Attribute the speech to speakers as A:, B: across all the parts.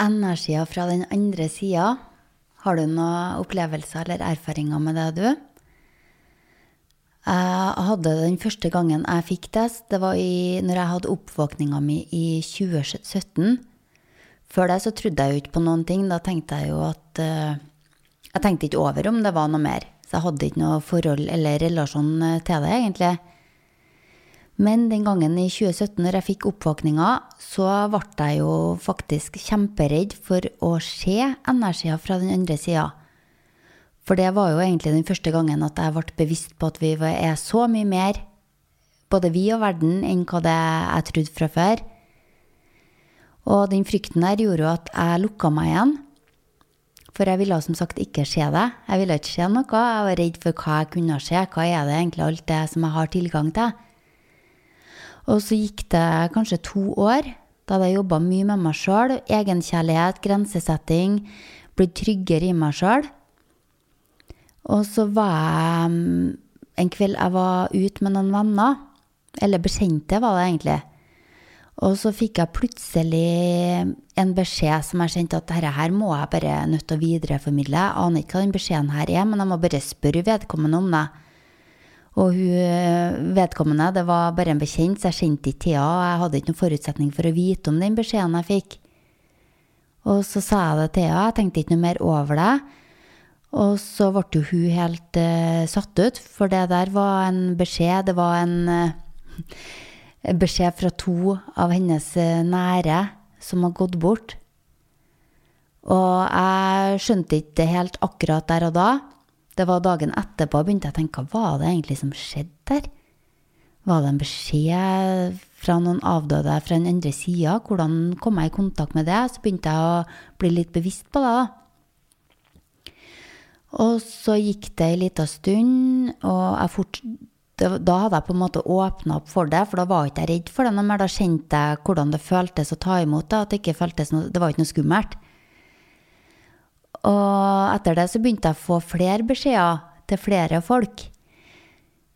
A: energier fra den andre sida. Har du noen opplevelser eller erfaringer med det, du? Jeg hadde den første gangen jeg fikk det, det var i, når jeg hadde oppvåkninga mi i 2017. Før det så trodde jeg jo ikke på noen ting. Da tenkte jeg jo at uh, Jeg tenkte ikke over om det var noe mer. Så jeg hadde ikke noe forhold eller relasjon eh, til det, egentlig. Men den gangen i 2017, når jeg fikk oppvåkninga, så ble jeg jo faktisk kjemperedd for å se energia fra den andre sida. For det var jo egentlig den første gangen at jeg ble bevisst på at vi er så mye mer, både vi og verden, enn hva det jeg trodde fra før. Og den frykten der gjorde jo at jeg lukka meg igjen. For jeg ville som sagt ikke se det. Jeg ville ikke se noe. Jeg var redd for hva jeg kunne se. Hva er det egentlig alt det som jeg har tilgang til? Og så gikk det kanskje to år. Da hadde jeg jobba mye med meg sjøl. Egenkjærlighet, grensesetting. Blitt tryggere i meg sjøl. Og så var jeg mm, En kveld jeg var ute med noen venner. Eller bekjente, var det egentlig. Og så fikk jeg plutselig en beskjed som jeg kjente at dette her må jeg bare nødt til å videreformidle. Jeg aner ikke hva den beskjeden her er, men jeg må bare spørre vedkommende om det. Og hun vedkommende, det var bare en bekjent, så jeg kjente ikke Thea. Og jeg hadde ikke noen forutsetning for å vite om den beskjeden jeg fikk. Og så sa jeg det til Thea, jeg tenkte ikke noe mer over det. Og så ble hun helt uh, satt ut, for det der var en beskjed, det var en uh, beskjed fra to av hennes eh, nære som har gått bort. Og jeg skjønte ikke det helt akkurat der og da. Det var dagen etterpå jeg begynte jeg å tenke hva var det egentlig som skjedde der? Var det en beskjed fra noen avdøde fra den andre sida? Hvordan kom jeg i kontakt med det? Så begynte jeg å bli litt bevisst på det. da. Og så gikk det ei lita stund, og jeg fort, da hadde jeg på en måte åpna opp for det, for da var jeg ikke redd for det noe mer. Da kjente jeg hvordan det føltes å ta imot det, at det ikke føltes noe, det var ikke noe skummelt. Og etter det så begynte jeg å få flere beskjeder til flere folk.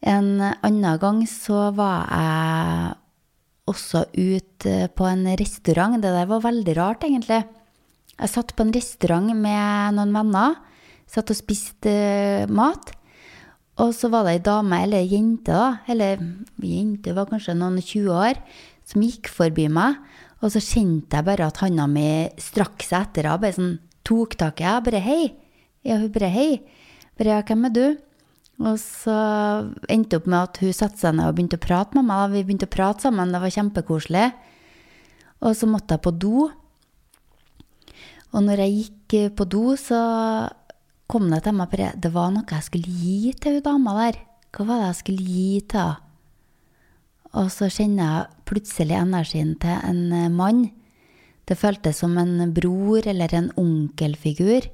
A: En annen gang så var jeg også ute på en restaurant. Det der var veldig rart, egentlig. Jeg satt på en restaurant med noen venner. Satt og spiste mat. Og så var det ei dame, eller ei jente, da, eller jente var kanskje noen 20 år, som gikk forbi meg. Og så kjente jeg bare at handa mi strakk seg etter henne. Tok tak i henne. Bare 'hei'. Ja, hun bare 'hei'. Bare 'ja, hvem er du'? Og så endte det opp med at hun satte seg ned og begynte å prate med meg. Vi begynte å prate sammen, det var kjempekoselig. Og så måtte jeg på do. Og når jeg gikk på do, så kom det til meg bare Det var noe jeg skulle gi til hun dama der. Hva var det jeg skulle gi til henne? Og så kjenner jeg plutselig energien til en eh, mann. Det føltes som en bror eller en onkelfigur.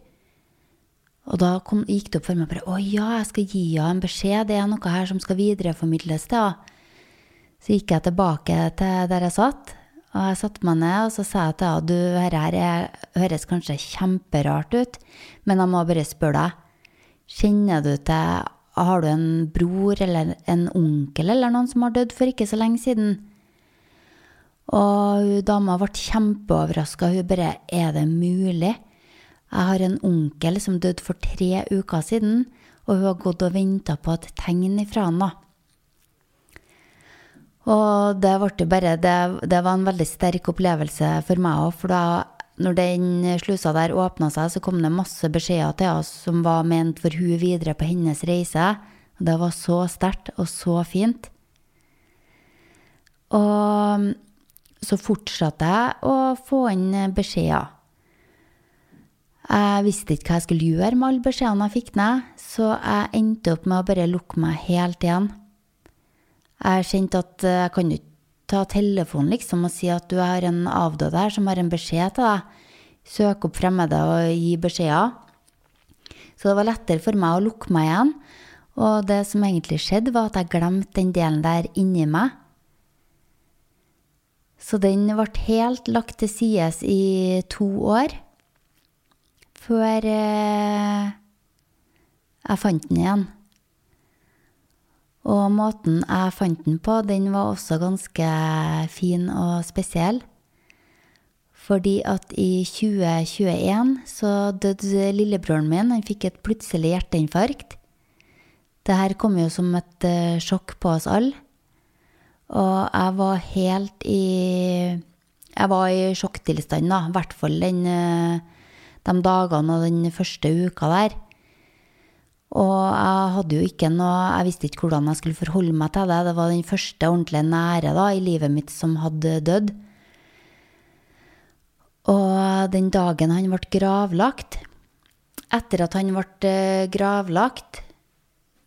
A: Og da kom, gikk det opp for meg bare Å ja, jeg skal gi henne en beskjed. Det er noe her som skal videreformidles til henne. Så gikk jeg tilbake til der jeg satt, og jeg satte meg ned og så sa jeg til henne du, dette her høres kanskje kjemperart ut, men jeg må bare spørre deg. Kjenner du til Har du en bror eller en onkel eller noen som har dødd for ikke så lenge siden? Og dama ble kjempeoverraska. Hun bare Er det mulig? Jeg har en onkel som døde for tre uker siden, og hun har gått og venta på et tegn ifra han, da. Og det, ble bare, det, det var en veldig sterk opplevelse for meg òg, for da når den slusa der åpna seg, så kom det masse beskjeder til oss som var ment for hun videre på hennes reise. Det var så sterkt og så fint. Og så fortsatte jeg å få inn beskjeder. Jeg visste ikke hva jeg skulle gjøre med alle beskjedene jeg fikk ned, så jeg endte opp med å bare lukke meg helt igjen. Jeg kjente at jeg kan ikke ta telefonen liksom og si at du har en avdød her som har en beskjed til deg. Søke opp fremmede og gi beskjeder. Så det var lettere for meg å lukke meg igjen. Og det som egentlig skjedde, var at jeg glemte den delen der inni meg. Så den ble helt lagt til side i to år. Før eh, jeg fant den igjen. Og måten jeg fant den på, den var også ganske fin og spesiell. Fordi at i 2021 så døde lillebroren min. Han fikk et plutselig hjerteinfarkt. Det her kom jo som et uh, sjokk på oss alle. Og jeg var helt i Jeg var i sjokktilstand, da. I hvert fall den, uh, de dagene og den første uka der. Og jeg hadde jo ikke noe Jeg visste ikke hvordan jeg skulle forholde meg til det. Det var den første ordentlige nære da, i livet mitt som hadde dødd. Og den dagen han ble gravlagt Etter at han ble eh, gravlagt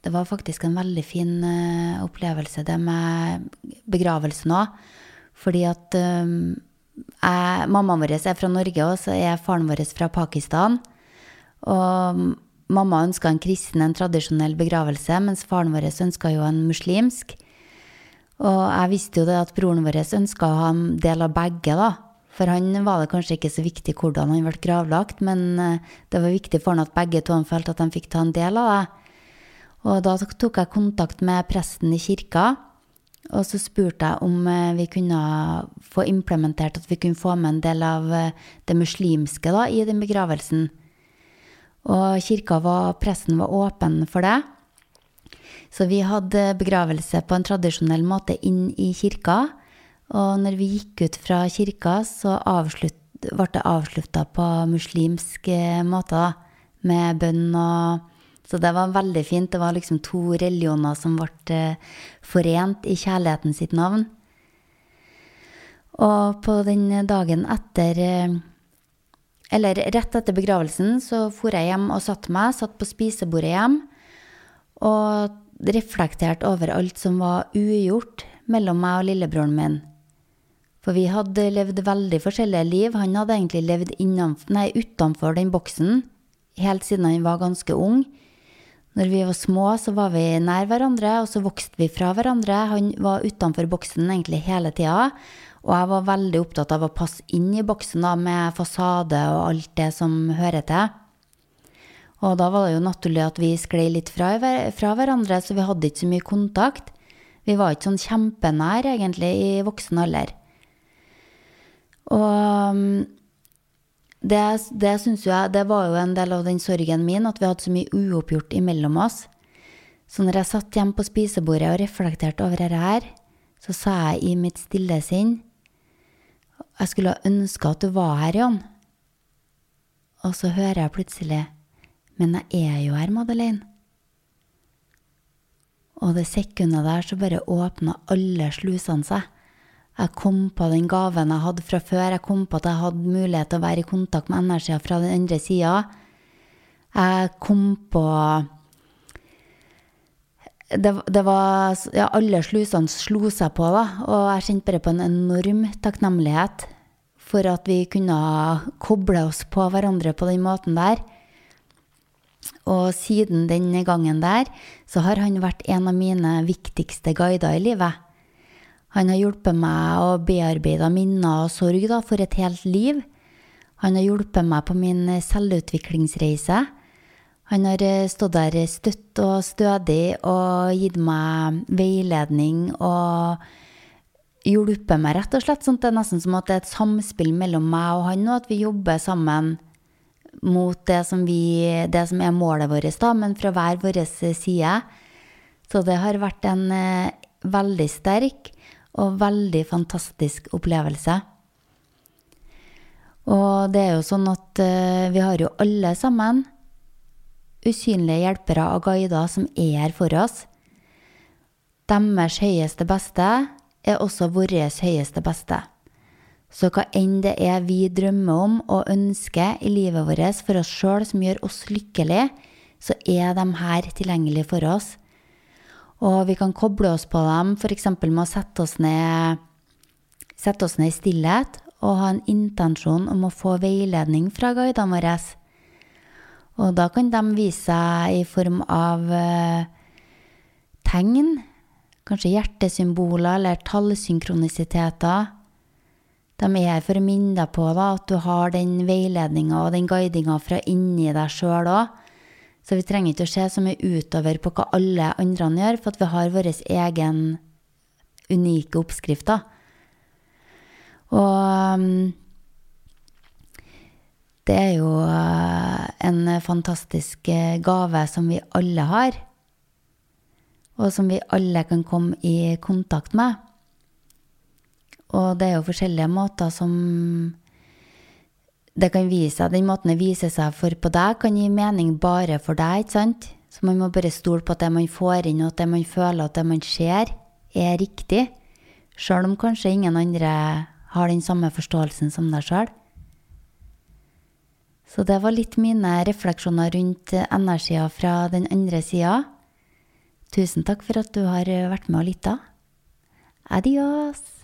A: Det var faktisk en veldig fin uh, opplevelse, det med begravelsen òg. Fordi at um, jeg, Mammaen vår er fra Norge, og så er faren vår fra Pakistan. Og mamma ønska en kristen, en tradisjonell begravelse, mens faren vår ønska jo en muslimsk. Og jeg visste jo det at broren vår ønska å ha en del av begge, da. For han var det kanskje ikke så viktig hvordan han ble gravlagt, men eh, det var viktig for han at begge to følte at de fikk ta en del av det. Og da tok jeg kontakt med presten i kirka, og så spurte jeg om eh, vi kunne få implementert at vi kunne få med en del av eh, det muslimske da, i den begravelsen. Og kirka var, presten var åpen for det. Så vi hadde begravelse på en tradisjonell måte inn i kirka. Og når vi gikk ut fra kirka, så avslutt, ble det avslutta på muslimsk eh, måte, da. Med bønn og Så det var veldig fint. Det var liksom to religioner som ble eh, forent i kjærligheten sitt navn. Og på den dagen etter eh, Eller rett etter begravelsen så for jeg hjem og satte meg. Satt på spisebordet hjem og reflekterte over alt som var ugjort mellom meg og lillebroren min. For vi hadde levd veldig forskjellige liv. Han hadde egentlig levd nei, utenfor den boksen helt siden han var ganske ung. Når vi var små, så var vi nær hverandre, og så vokste vi fra hverandre. Han var utenfor boksen egentlig hele tida. Og jeg var veldig opptatt av å passe inn i boksen da, med fasade og alt det som hører til. Og da var det jo naturlig at vi sklei litt fra, fra, hverandre, så vi hadde ikke så mye kontakt. Vi var ikke sånn kjempenær egentlig i voksen alder. Og det, det syns jeg Det var jo en del av den sorgen min, at vi hadde så mye uoppgjort imellom oss. Så når jeg satt hjemme på spisebordet og reflekterte over dette her, så sa jeg i mitt stille sinn Jeg skulle ha ønska at du var her, Jon. Og så hører jeg plutselig Men jeg er jo her, Madeleine. Og det sekundet der så bare åpna alle slusene seg. Jeg kom på den gaven jeg hadde fra før. Jeg kom på at jeg hadde mulighet til å være i kontakt med energier fra den andre sida. Jeg kom på det, det, var ja, Alle slusene slo seg på, da. Og jeg kjente bare på en enorm takknemlighet for at vi kunne koble oss på hverandre på den måten der. Og siden den gangen der, så har han vært en av mine viktigste guider i livet. Han har hjulpet meg å bearbeide minner og sorg da, for et helt liv. Han har hjulpet meg på min selvutviklingsreise. Han har eh, stått der støtt og stødig og gitt meg veiledning og hjulpet meg, rett og slett. Sånn det er nesten som at det er et samspill mellom meg og han, og at vi jobber sammen mot det som, vi, det som er målet vårt, da, men fra hver vår side. Så det har vært en eh, veldig sterk og veldig fantastisk opplevelse. Og det er jo sånn at uh, vi har jo alle sammen usynlige hjelpere og guider som er her for oss. Deres høyeste beste er også vårt høyeste beste. Så hva enn det er vi drømmer om og ønsker i livet vårt for oss sjøl som gjør oss lykkelige, så er de her tilgjengelige for oss. Og vi kan koble oss på dem f.eks. med å sette oss, ned, sette oss ned i stillhet og ha en intensjon om å få veiledning fra guidene våre. Og da kan de vise seg i form av uh, tegn, kanskje hjertesymboler eller tallsynkronisiteter. De er her for å minne deg på da, at du har den veiledninga og den guidinga fra inni deg sjøl òg. Så vi trenger ikke å se så mye utover på hva alle andre gjør, for vi har vår egen unike oppskrift. Og um, det er jo eh, en fantastisk eh, gave som vi alle har. Og som vi alle kan komme i kontakt med. Og det er jo forskjellige måter som det kan vise seg. Den måten det viser seg for på deg, kan gi mening bare for deg, ikke sant? Så man må bare stole på at det man får inn, og at det man føler, at det man ser, er riktig. Sjøl om kanskje ingen andre har den samme forståelsen som deg sjøl. Så det var litt mine refleksjoner rundt energia fra den andre sida. Tusen takk for at du har vært med og lytta. Adios!